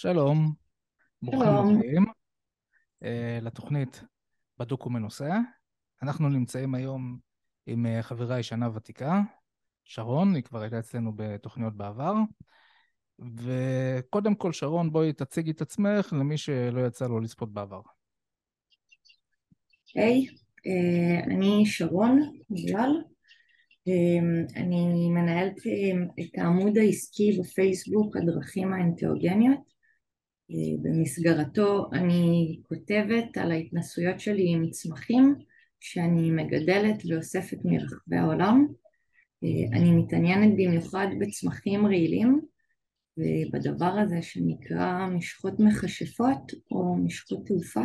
שלום, ברוכים שלום. הבאים uh, לתוכנית בדוק ומנוסה. אנחנו נמצאים היום עם uh, חברה ישנה ותיקה, שרון, היא כבר הייתה אצלנו בתוכניות בעבר. וקודם כל, שרון, בואי תציגי את עצמך למי שלא יצא לו לצפות בעבר. היי, אה, אני שרון גלל, אה, אני מנהלת אה, את העמוד העסקי בפייסבוק הדרכים האנטאוגניות, במסגרתו אני כותבת על ההתנסויות שלי עם צמחים שאני מגדלת ואוספת מרחבי העולם, אני מתעניינת במיוחד בצמחים רעילים ובדבר הזה שנקרא משחות מכשפות או משחות תעופה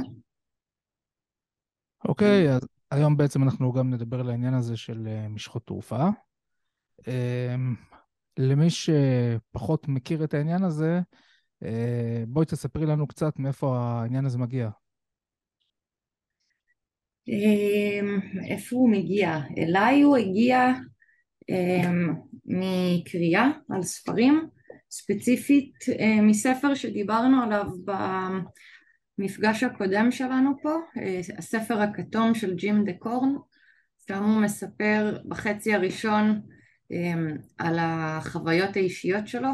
אוקיי, אז היום בעצם אנחנו גם נדבר על העניין הזה של אה, משחות תעופה. למי שפחות מכיר את העניין הזה, אה, בואי תספרי לנו קצת מאיפה העניין הזה מגיע. אמ, איפה הוא מגיע? אליי הוא הגיע אמ, מקריאה על ספרים, ספציפית אה, מספר שדיברנו עליו המפגש הקודם שלנו פה, אה, הספר הכתום של ג'ים דה קורן, שם הוא מספר בחצי הראשון אה, על החוויות האישיות שלו,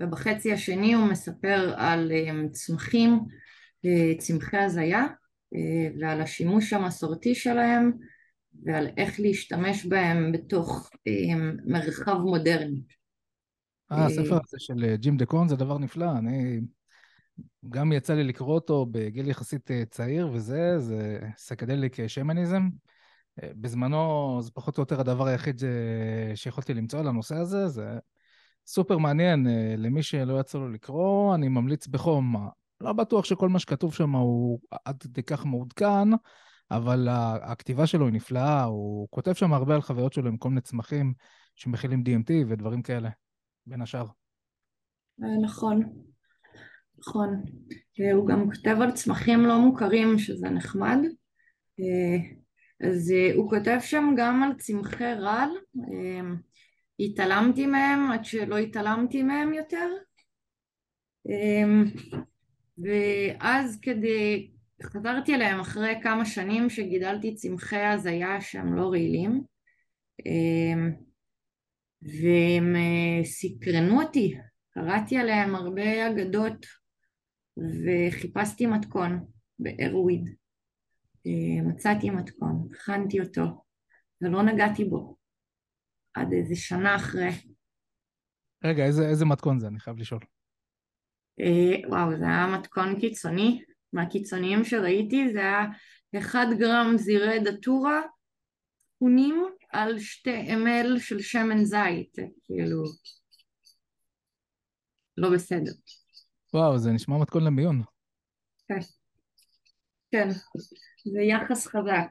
ובחצי השני הוא מספר על אה, צמחים, צמחי הזיה, ועל השימוש המסורתי שלהם, ועל איך להשתמש בהם בתוך מרחב מודרני. אה, הספר הזה של ג'ים דה קורן זה דבר נפלא, אני גם יצא לי לקרוא אותו בגיל יחסית אה, צעיר, וזה, זה סקדליק שמניזם. אה, בזמנו זה פחות או יותר הדבר היחיד שיכולתי למצוא על הנושא הזה, זה סופר מעניין. אה, למי שלא יצא לו לקרוא, אני ממליץ בחום. לא בטוח שכל מה שכתוב שם הוא עד כדי כך מעודכן, אבל הכתיבה שלו היא נפלאה, הוא כותב שם הרבה על חוויות שלו עם כל מיני צמחים שמכילים DMT ודברים כאלה, בין השאר. נכון. נכון. הוא גם כותב על צמחים לא מוכרים שזה נחמד. אז הוא כותב שם גם על צמחי רעל. התעלמתי מהם עד שלא התעלמתי מהם יותר. ואז כדי, חזרתי אליהם אחרי כמה שנים שגידלתי צמחי הזיה שהם לא רעילים. והם סקרנו אותי, קראתי עליהם הרבה אגדות וחיפשתי מתכון בארוויד. אה, מצאתי מתכון, הכנתי אותו, ולא נגעתי בו עד איזה שנה אחרי. רגע, איזה, איזה מתכון זה? אני חייב לשאול. אה, וואו, זה היה מתכון קיצוני. מהקיצוניים שראיתי זה היה 1 גרם זירי דטורה, תכונים על 2 ml של שמן זית, כאילו, לא בסדר. וואו, זה נשמע מתכון למיון. כן, כן, זה יחס חזק.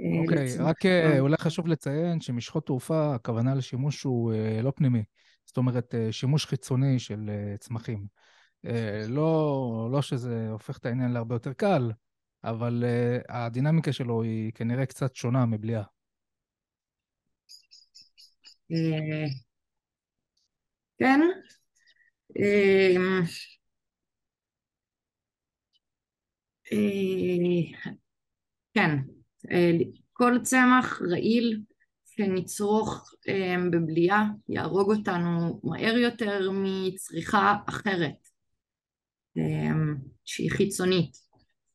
אה, אוקיי, רק אה, אולי חשוב לציין שמשחות תעופה, הכוונה לשימוש הוא אה, לא פנימי. זאת אומרת, שימוש חיצוני של צמחים. לא, לא שזה הופך את העניין להרבה יותר קל, אבל הדינמיקה שלו היא כנראה קצת שונה מבליעה. כן, אה, כן, אה, כל צמח רעיל שנצרוך אמ, בבליעה יהרוג אותנו מהר יותר מצריכה אחרת אמ, שהיא חיצונית,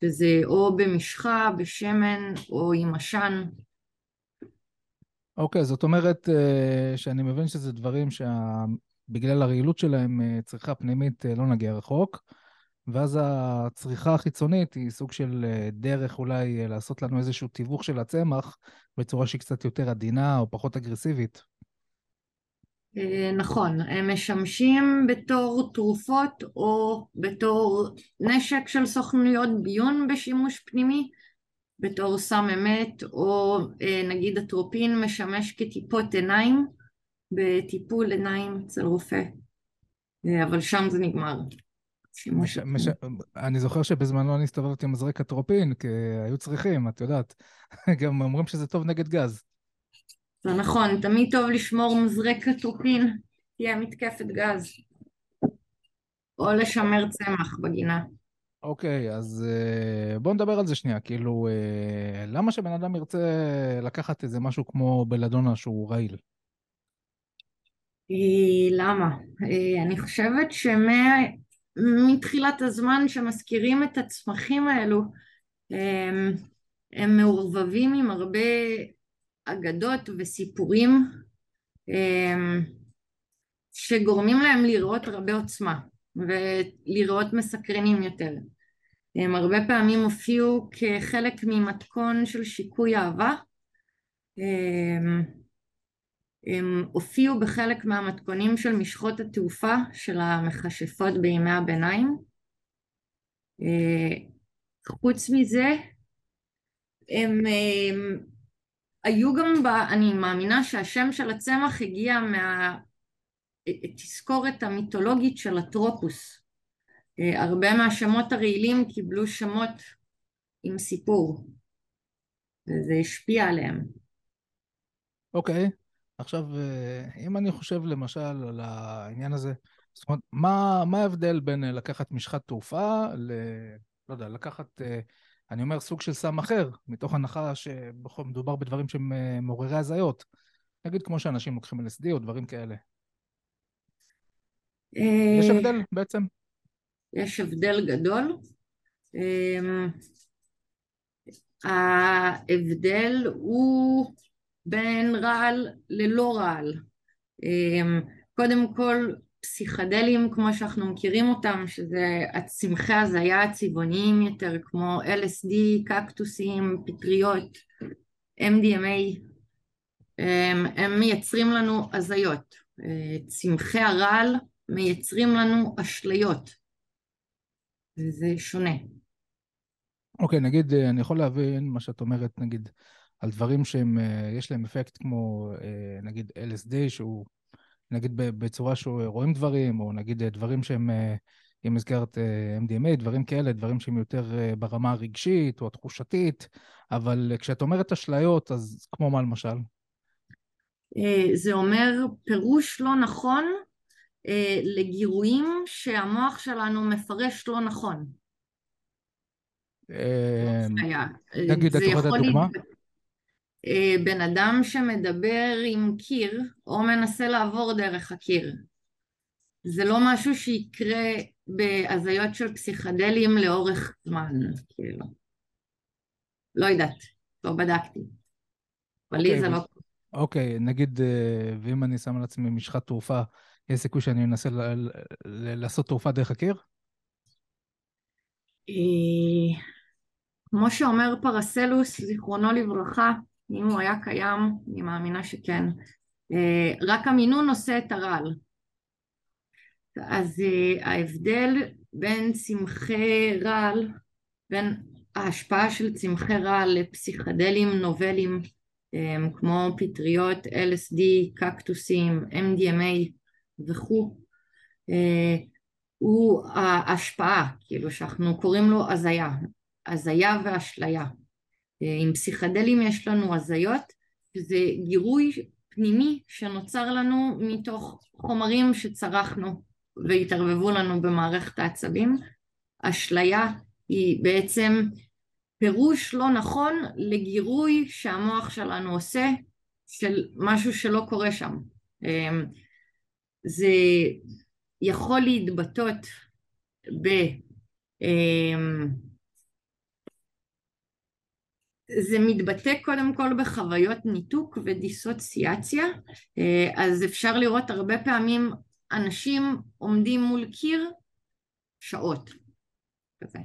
שזה או במשחה, בשמן או עם עשן. אוקיי, okay, זאת אומרת שאני מבין שזה דברים שה... בגלל הרעילות שלהם, אה, צריכה פנימית אה, לא נגיע רחוק, ואז הצריכה החיצונית היא סוג של אה, דרך אולי לעשות לנו איזשהו תיווך של הצמח בצורה שהיא קצת יותר עדינה או פחות אגרסיבית. נכון, הם משמשים בתור תרופות או בתור נשק של סוכנויות ביון בשימוש פנימי, בתור סם אמת, או נגיד אטרופין משמש כטיפות עיניים, בטיפול עיניים אצל רופא, אבל שם זה נגמר. מש, מש, אני זוכר שבזמנו אני הסתובבתי עם מזרק אטרופין, כי היו צריכים, את יודעת. גם אומרים שזה טוב נגד גז. זה נכון, תמיד טוב לשמור מזרק אטרופין, תהיה מתקפת גז. או לשמר צמח בגינה. אוקיי, אז אה, בוא נדבר על זה שנייה. כאילו, אה, למה שבן אדם ירצה לקחת איזה משהו כמו בלדונה שהוא רעיל? אה, למה? אני חושבת שמתחילת הזמן שמזכירים את הצמחים האלו, הם, הם מעורבבים עם הרבה אגדות וסיפורים שגורמים להם לראות הרבה עוצמה. ולראות מסקרנים יותר. הם הרבה פעמים הופיעו כחלק ממתכון של שיקוי אהבה. הם, הופיעו בחלק מהמתכונים של משחות התעופה של המכשפות בימי הביניים. חוץ מזה, הם, הם היו גם, ב, אני מאמינה שהשם של הצמח הגיע מה, תזכורת המיתולוגית של הטרופוס. אה, הרבה מהשמות הרעילים קיבלו שמות עם סיפור, וזה השפיע עליהם. אוקיי, okay. עכשיו, אה, אם אני חושב למשל על העניין הזה, זאת אומרת, מה, מה ההבדל בין אה, לקחת משחת תעופה ל... לא יודע, לקחת, אני אומר, סוג של סם אחר, מתוך הנחה שמדובר בדברים שהם מעוררי הזיות. נגיד כמו שאנשים לוקחים LSD או דברים כאלה. יש הבדל בעצם? יש הבדל גדול. ההבדל הוא בין רעל ללא רעל. אמ, קודם כל פסיכדלים כמו שאנחנו מכירים אותם, שזה הצמחי הזיה הצבעוניים יותר כמו LSD, קקטוסים, פטריות, MDMA, אמ, הם מייצרים לנו הזיות. אה, צמחי הרעל מייצרים לנו אשליות, וזה שונה. אוקיי, okay, נגיד, אה, אני יכול להבין מה שאת אומרת, נגיד, על דברים שהם, אה, יש להם אפקט כמו, אה, נגיד, LSD, שהוא, נגיד, בצורה שרואים דברים, או נגיד דברים שהם, אם הזכרת MDMA, דברים כאלה, דברים שהם יותר ברמה הרגשית או התחושתית, אבל כשאת אומרת אשליות, אז כמו מה למשל? זה אומר פירוש לא נכון אה, לגירויים שהמוח שלנו מפרש לא נכון. אה, נגיד, את יכולה דוגמה? אה, בן אדם שמדבר עם קיר או מנסה לעבור דרך הקיר. זה לא משהו שיקרה בהזיות של פסיכדלים לאורך זמן, כאילו. לא יודעת, לא בדקתי. אבל לי זה לא... אוקיי, נגיד, ואם אני שם על עצמי משחת תעופה יש סיכוי שאני אנסה לעשות תעופה דרך הקיר? אה, כמו שאומר פרסלוס, זיכרונו לברכה, אם הוא היה קיים, אני מאמינה שכן. אה, רק המינון עושה את הרעל. אז אה, ההבדל בין צמחי רעל, בין ההשפעה של צמחי רעל לפסיכדלים נובלים כמו פטריות, LSD, קקטוסים, MDMA, וכו', אה, הוא ההשפעה, כאילו שאנחנו קוראים לו הזיה, הזיה ואשליה. עם פסיכדלים יש לנו הזיות, שזה גירוי פנימי שנוצר לנו מתוך חומרים שצרכנו והתערבבו לנו במערכת העצבים. אשליה היא בעצם פירוש לא נכון לגירוי שהמוח שלנו עושה של משהו שלא קורה שם. אה, זה יכול להתבטאות ב... זה מתבטא קודם כל בחוויות ניתוק ודיסוציאציה, אה, אז אפשר לראות הרבה פעמים אנשים עומדים מול קיר שעות. כזה.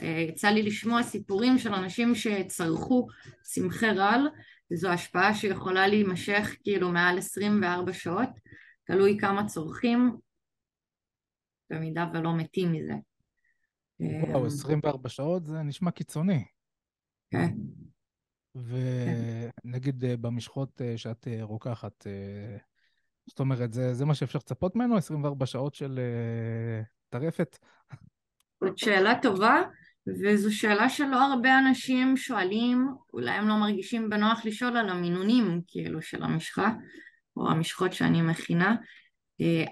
אה, יצא לי לשמוע סיפורים של אנשים שצרכו צמחי רעל, וזו השפעה שיכולה להימשך כאילו מעל 24 שעות, תלוי כמה צורכים, במידה ולא מתים מזה. וואו, 24 שעות זה נשמע קיצוני. כן. ונגיד אה, במשחות אה, שאת אה, רוקחת, זאת אומרת, זה, זה מה שאפשר לצפות ממנו? 24 שעות של טרפת? זאת שאלה טובה, וזו שאלה שלא הרבה אנשים שואלים, אולי הם לא מרגישים בנוח לשאול על המינונים, כאילו, של המשחה. או המשחות שאני מכינה.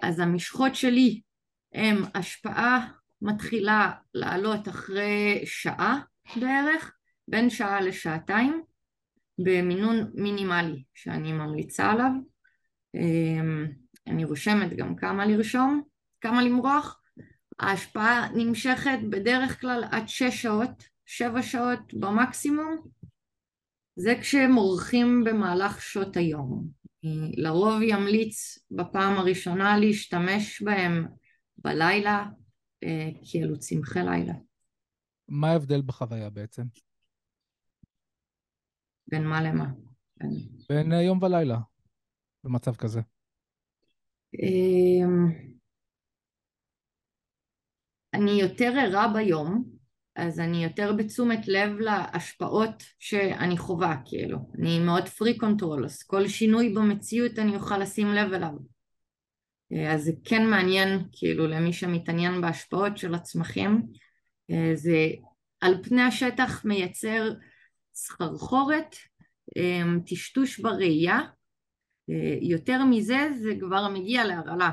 אז המשחות שלי השפעה מתחילה לעלות אחרי שעה בערך, בין שעה לשעתיים, במינון מינימלי שאני ממליצה עליו. אני רושמת גם כמה לרשום, כמה למרוח. ההשפעה נמשכת בדרך כלל עד שש שעות, שבע שעות במקסימום. זה כשמורחים במהלך שעות היום. לרוב ימליץ בפעם הראשונה להשתמש בהם בלילה, אלו צמחי לילה. מה ההבדל בחוויה בעצם? בין מה למה? בין אה, יום ולילה, במצב כזה. אמ, אני יותר ערה ביום, אז אני יותר בתשומת לב להשפעות שאני חווה, כאילו. אני מאוד freak control, אז כל שינוי במציאות אני אוכל לשים לב אליו. אה, אז זה כן מעניין, כאילו, למי שמתעניין בהשפעות של הצמחים. אה, זה על פני השטח מייצר סחרחורת, אה, טשטוש בראייה. יותר מזה, זה כבר מגיע להרעלה.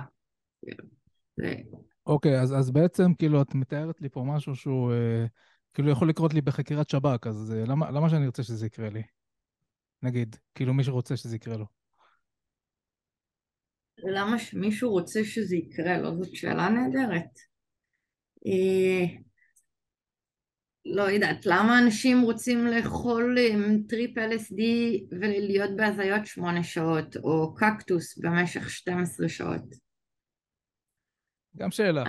אוקיי, אז, אז בעצם כאילו את מתארת לי פה משהו שהוא אה, כאילו יכול לקרות לי בחקירת שב"כ, אז אה, למה, למה שאני ארצה שזה יקרה לי? נגיד, כאילו מישהו רוצה שזה יקרה לו. למה שמישהו רוצה שזה יקרה לו? זאת שאלה נהדרת. אה, לא יודעת, למה אנשים רוצים לאכול עם טריפ LSD ולהיות בהזיות שמונה שעות, או קקטוס במשך 12 שעות? גם שאלה.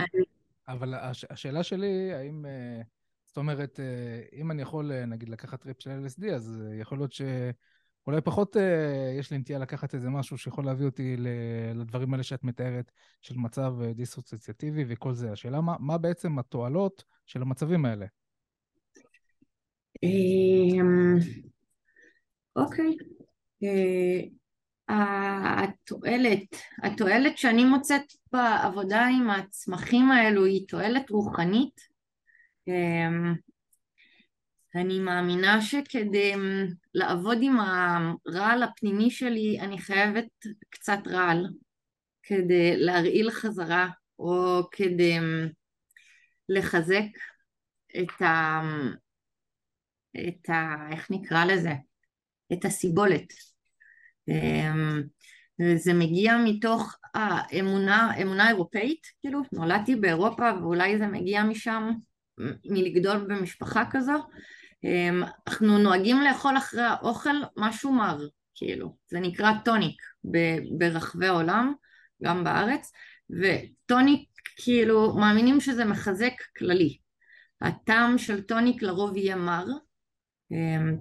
אבל הש, השאלה שלי, האם, אה, זאת אומרת, אה, אם אני יכול, אה, נגיד, לקחת טריפ של LSD, אז יכול להיות שאולי פחות יש לי נטייה לקחת איזה משהו שיכול להביא אותי לדברים האלה שאת מתארת, של מצב דיסוציאטיבי וכל זה. השאלה, מה, מה בעצם התועלות של המצבים האלה? אמ, אוקיי. התועלת, התועלת שאני מוצאת בעבודה עם הצמחים האלו היא תועלת רוחנית. אמ, אני מאמינה שכדי אמ, לעבוד עם הרעל הפנימי שלי אני חייבת קצת רעל כדי להרעיל חזרה או כדי לחזק את ה... את ה... איך נקרא לזה? את הסיבולת. אמ, זה מגיע מתוך האמונה, אמונה אירופאית, כאילו, נולדתי באירופה ואולי זה מגיע משם, מלגדול במשפחה כזו. אמ, אנחנו נוהגים לאכול אחרי האוכל משהו מר, כאילו, זה נקרא טוניק ברחבי העולם, גם בארץ, וטוניק, כאילו, מאמינים שזה מחזק כללי. הטעם של טוניק לרוב יהיה מר,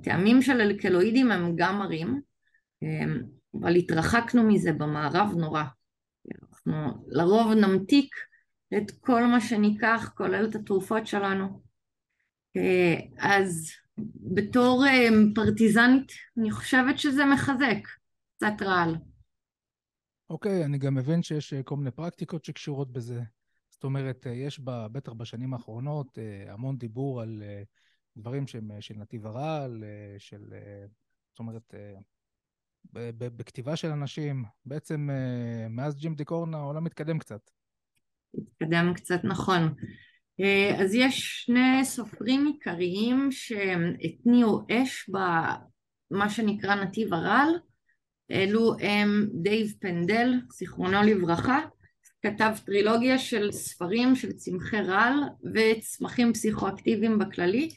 טעמים של אלקלואידים הם גם מרים, אמ, אבל התרחקנו מזה במערב נורא. אנחנו לרוב נמתיק את כל מה שניקח, כולל את התרופות שלנו. אה, אז בתור אמ, פרטיזנית, אני חושבת שזה מחזק קצת רעל. אוקיי, okay, אני גם מבין שיש אה, כל מיני פרקטיקות שקשורות בזה. זאת אומרת, אה, יש בה, בטח בשנים האחרונות, המון דיבור על דברים שהם של נתיב הרעל, של, זאת אומרת, בכתיבה של אנשים. בעצם אה, מאז ג'ים דיקורן העולם מתקדם קצת. מתקדם קצת, נכון. אה, אז יש שני סופרים עיקריים שהתניעו אש במה שנקרא נתיב הרעל. אלו הם דייב פנדל, זיכרונו לברכה, כתב טרילוגיה של ספרים של צמחי רעל וצמחים פסיכואקטיביים בכללי, אה,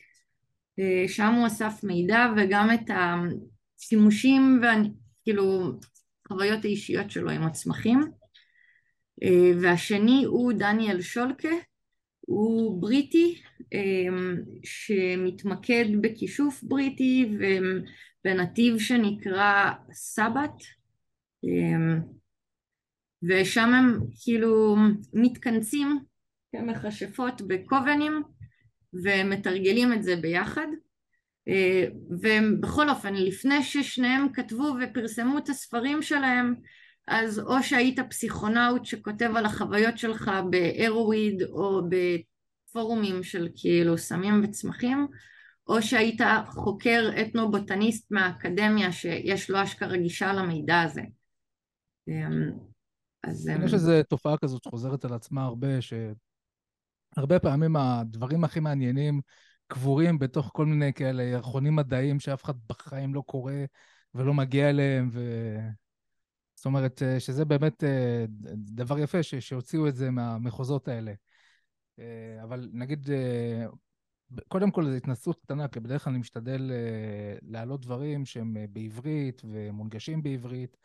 שם הוא אסף מידע וגם את השימושים וכאילו חוויות האישיות שלו עם הצמחים. אה, והשני הוא דניאל שולקה. הוא בריטי אה, שמתמקד בכישוף בריטי ובנתיב שנקרא סבת. אה, ושם הם כאילו מתכנסים כמכשפות בקובנים ומתרגלים את זה ביחד אה, ובכל אופן לפני ששניהם כתבו ופרסמו את הספרים שלהם אז או שהיית פסיכונאוט שכותב על החוויות שלך באירוויד או בפורומים של כאילו סמים וצמחים או שהיית חוקר אתנו-בוטניסט מהאקדמיה שיש לו אשכרה גישה למידע הזה. אמ, אז... יש איזו תופעה כזאת שחוזרת על עצמה הרבה, שהרבה פעמים הדברים הכי מעניינים קבורים בתוך כל מיני כאלה ירחונים מדעיים שאף אחד בחיים לא קורא ולא מגיע אליהם, ו... זאת אומרת, אה, שזה באמת אה, דבר יפה שהוציאו את זה מהמחוזות האלה. אה, אבל נגיד, קודם כל זו התנסות קטנה, כי בדרך כלל אני משתדל להעלות דברים שהם בעברית ומונגשים בעברית,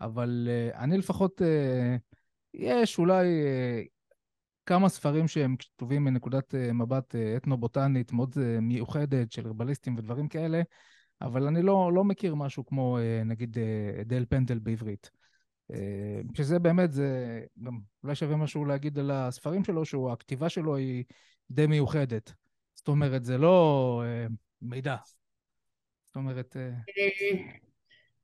אבל אני לפחות, יש אולי כמה ספרים שהם כתובים מנקודת מבט אתנו-בוטנית מאוד מיוחדת של הרבליסטים ודברים כאלה, אבל אני לא, לא מכיר משהו כמו נגיד דל פנדל בעברית. אה, שזה באמת, זה גם אולי שווה משהו להגיד על הספרים שלו, שהכתיבה שלו היא די מיוחדת. זאת אומרת, זה לא אה, מידע. זאת אומרת... אה... אה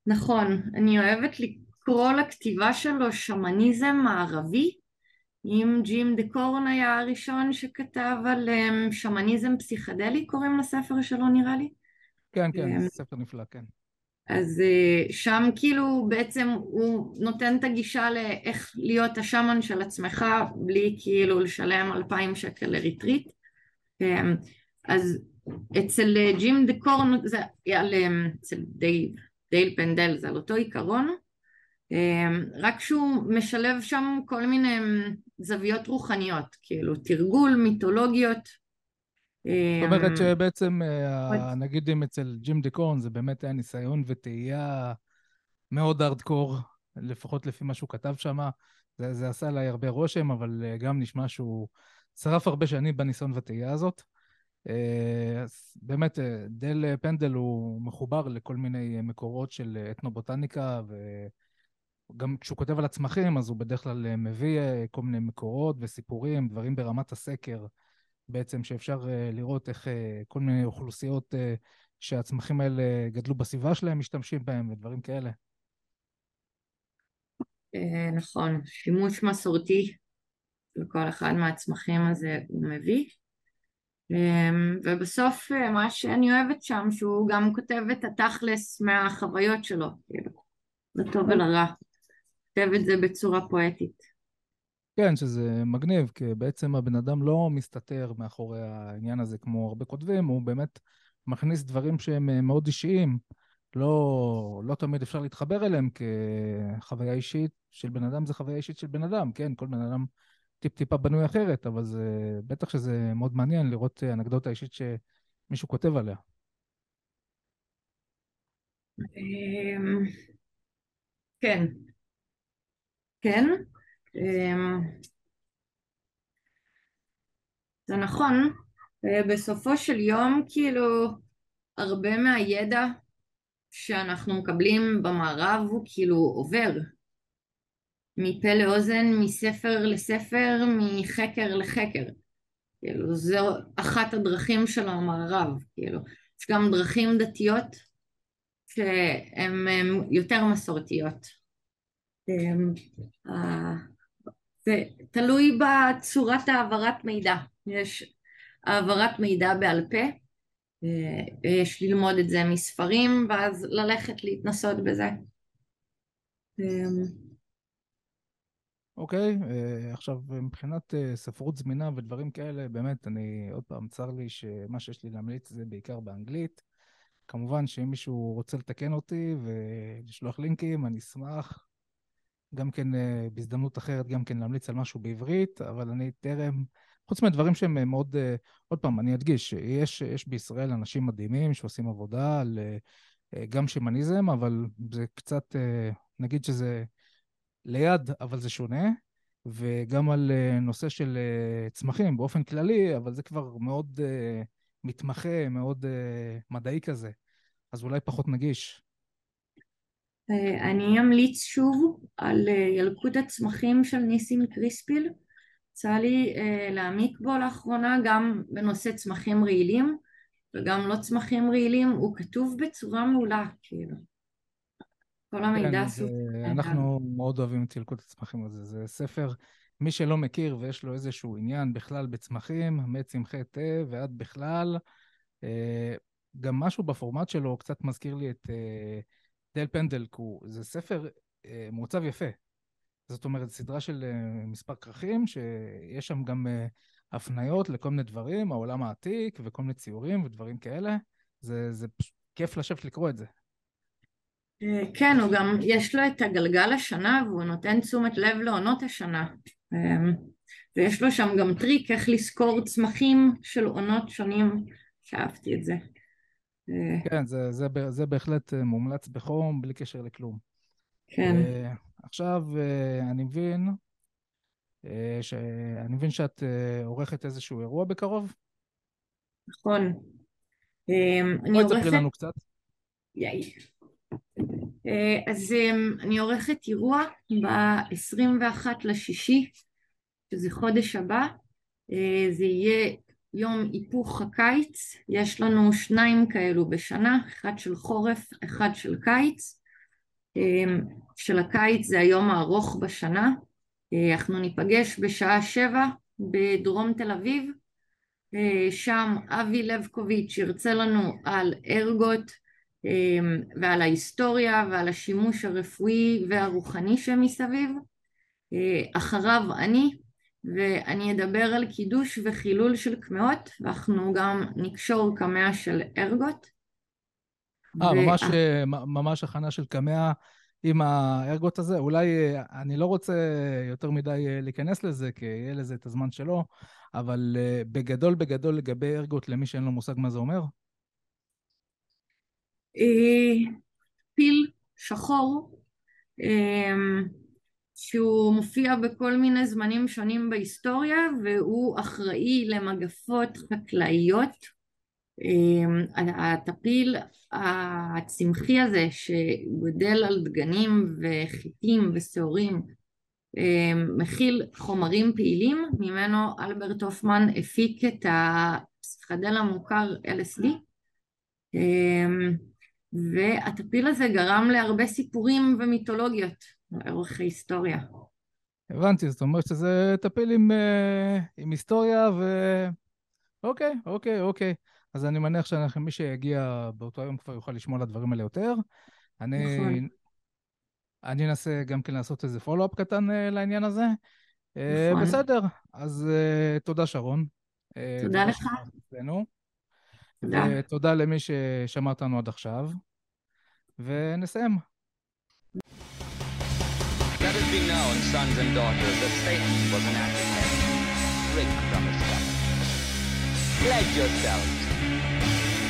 נכון, אני אוהבת לקרוא לכתיבה שלו שמניזם מערבי. אם ג'ים דה קורן היה הראשון שכתב על שמניזם פסיכדלי, קוראים לספר שלו נראה לי. כן, כן, ספר נפלא, כן. אז אה, שם כאילו בעצם הוא נותן את הגישה לאיך להיות השאמן של עצמך בלי כאילו לשלם אלפיים שקל לריטריט אמ, אז אצל אה, ג'ים דה קורן זה על, אמ, אצל דייל, דייל פנדל זה על אותו עיקרון אמ, רק שהוא משלב שם כל מיני זוויות רוחניות כאילו תרגול מיתולוגיות זאת אומרת אמ, שבעצם, אה, נגיד אם אצל ג'ים דקורן זה באמת היה ניסיון וטעייה מאוד ארדקור, לפחות לפי מה שהוא כתב שם. זה, זה עשה עליי הרבה רושם, אבל אה, גם נשמע שהוא שרף הרבה שנים בניסיון וטעייה הזאת. אה, אז באמת, דל פנדל הוא מחובר לכל מיני מקורות של אתנובוטניקה, וגם כשהוא כותב על הצמחים, אז הוא בדרך כלל מביא כל מיני מקורות וסיפורים, דברים ברמת הסקר. בעצם, שאפשר אה, לראות איך אה, כל מיני אוכלוסיות אה, שהצמחים האלה גדלו בסביבה שלהם משתמשים בהם ודברים כאלה. נכון, שימוש מסורתי לכל אחד מהצמחים הזה הוא מביא. ובסוף מה שאני אוהבת שם שהוא גם כותב את התכלס מהחוויות שלו, כאילו, לטוב ולרע. כותב את זה בצורה פואטית. כן, שזה מגניב, כי בעצם הבן אדם לא מסתתר מאחורי העניין הזה כמו הרבה כותבים, הוא באמת מכניס דברים שהם אה, מאוד אישיים. לא, לא תמיד אפשר להתחבר אליהם כחוויה אישית של בן אדם, זה חוויה אישית של בן אדם, כן, כל בן אדם טיפ-טיפה בנוי אחרת, אבל זה, בטח שזה מאוד מעניין לראות אנקדוטה אישית שמישהו כותב עליה. אמ, כן. כן. אמ, זה נכון, בסופו של יום כאילו הרבה מהידע שאנחנו מקבלים במערב הוא כאילו עובר מפה לאוזן, מספר לספר, מחקר לחקר. כאילו, זו אחת הדרכים של המערב, כאילו. יש גם דרכים דתיות שהן יותר מסורתיות. אמ, זה תלוי בצורת העברת מידע. יש העברת מידע בעל פה, אה, יש ללמוד את זה מספרים ואז ללכת להתנסות בזה. אוקיי, okay, אה, עכשיו מבחינת אה, ספרות זמינה ודברים כאלה, באמת, אני, עוד פעם, צר לי שמה שיש לי להמליץ זה בעיקר באנגלית. כמובן שאם מישהו רוצה לתקן אותי ולשלוח לינקים, אני אשמח. גם כן אה, בהזדמנות אחרת גם כן להמליץ על משהו בעברית, אבל אני טרם, חוץ מהדברים שהם אה, מאוד, אה, עוד פעם, אני אדגיש, יש, יש בישראל אנשים מדהימים שעושים עבודה על גם שמניזם, אבל זה קצת, נגיד שזה ליד, אבל זה שונה, וגם על נושא של צמחים באופן כללי, אבל זה כבר מאוד מתמחה, מאוד מדעי כזה, אז אולי פחות נגיש. אה, אני אמליץ שוב על אה, ילקוט הצמחים של ניסים קריספיל. יצא לי אה, להעמיק בו לאחרונה גם בנושא צמחים רעילים וגם לא צמחים רעילים, הוא כתוב בצורה מעולה, כאילו. כל המידע כן, סוג... אנחנו מאוד אוהבים את ילקוט הצמחים הזה. זה ספר, מי שלא מכיר ויש לו איזשהו עניין בכלל בצמחים, מצמחי תה ועד בכלל, גם משהו בפורמט שלו קצת מזכיר לי את... דל פנדל, זה ספר אה, מעוצב יפה. זאת אומרת, סדרה של uh, מספר כרכים, שיש שם גם uh, הפניות לכל מיני דברים, העולם העתיק וכל מיני ציורים ודברים כאלה. זה, זה פשוט כיף לשבת לקרוא את זה. אה, כן, הוא גם, יש לו את הגלגל השנה והוא נותן תשומת לב לעונות השנה. ויש לו שם גם טריק איך לזכור צמחים של עונות שונים, שאהבתי את זה. כן, זה, זה, זה בהחלט מומלץ בחום, בלי קשר לכלום. כן. עכשיו, אני מבין אה, שאני מבין שאת אה, עורכת איזשהו אירוע בקרוב? נכון. אמ, בואי תספרי לנו קצת. יאי. אה, אז אמ, אני עורכת אירוע ב-21 לשישי, שזה חודש הבא. זה יהיה יום היפוך הקיץ, יש לנו שניים כאלו בשנה, אחד של חורף, אחד של קיץ. אמ, של הקיץ זה היום הארוך בשנה, אה, אנחנו ניפגש בשעה שבע בדרום תל אביב, אה, שם אבי לבקוביץ' ירצה לנו על ארגות אה, ועל ההיסטוריה ועל השימוש הרפואי והרוחני שמסביב. אחריו אני, ואני אדבר על קידוש וחילול של קמעות, ואנחנו גם נקשור קמע של ארגות. אה, ממש, ממש הכנה של קמע עם הארגות הזה. אולי אה, אני לא רוצה יותר מדי אה, להיכנס לזה, כי יהיה לזה את הזמן שלו, אבל אה, בגדול בגדול לגבי ארגות, למי שאין לו מושג מה זה אומר? פיל שחור, שהוא מופיע בכל מיני זמנים שונים בהיסטוריה, והוא אחראי למגפות חקלאיות. אמ, הטפיל הצמחי הזה שגודל על דגנים וחיטים ושעורים אמ, מכיל חומרים פעילים, ממנו אלברט הופמן הפיק את הפסיכדל המוכר LSD אמ, והטפיל הזה גרם להרבה סיפורים ומיתולוגיות לאורך ההיסטוריה. הבנתי, זאת אומרת שזה טפיל עם, אה, עם היסטוריה ו... אוקיי, אוקיי, אוקיי. אז אני מניח שמי שיגיע באותו יום כבר יוכל לשמוע על הדברים האלה יותר. אני, נכון. אני אנסה גם כן לעשות איזה פולו-אפ קטן uh, לעניין הזה. אה, נכון. בסדר, אז תודה שרון. תודה לך. תודה. ותודה למי ששמע אותנו עד עכשיו. ונסיים. Be known, Sons and Daughters, that Satan was an active head. Drink from his cup. Pledge yourselves.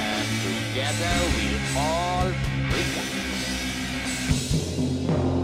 And together we'll all drink up.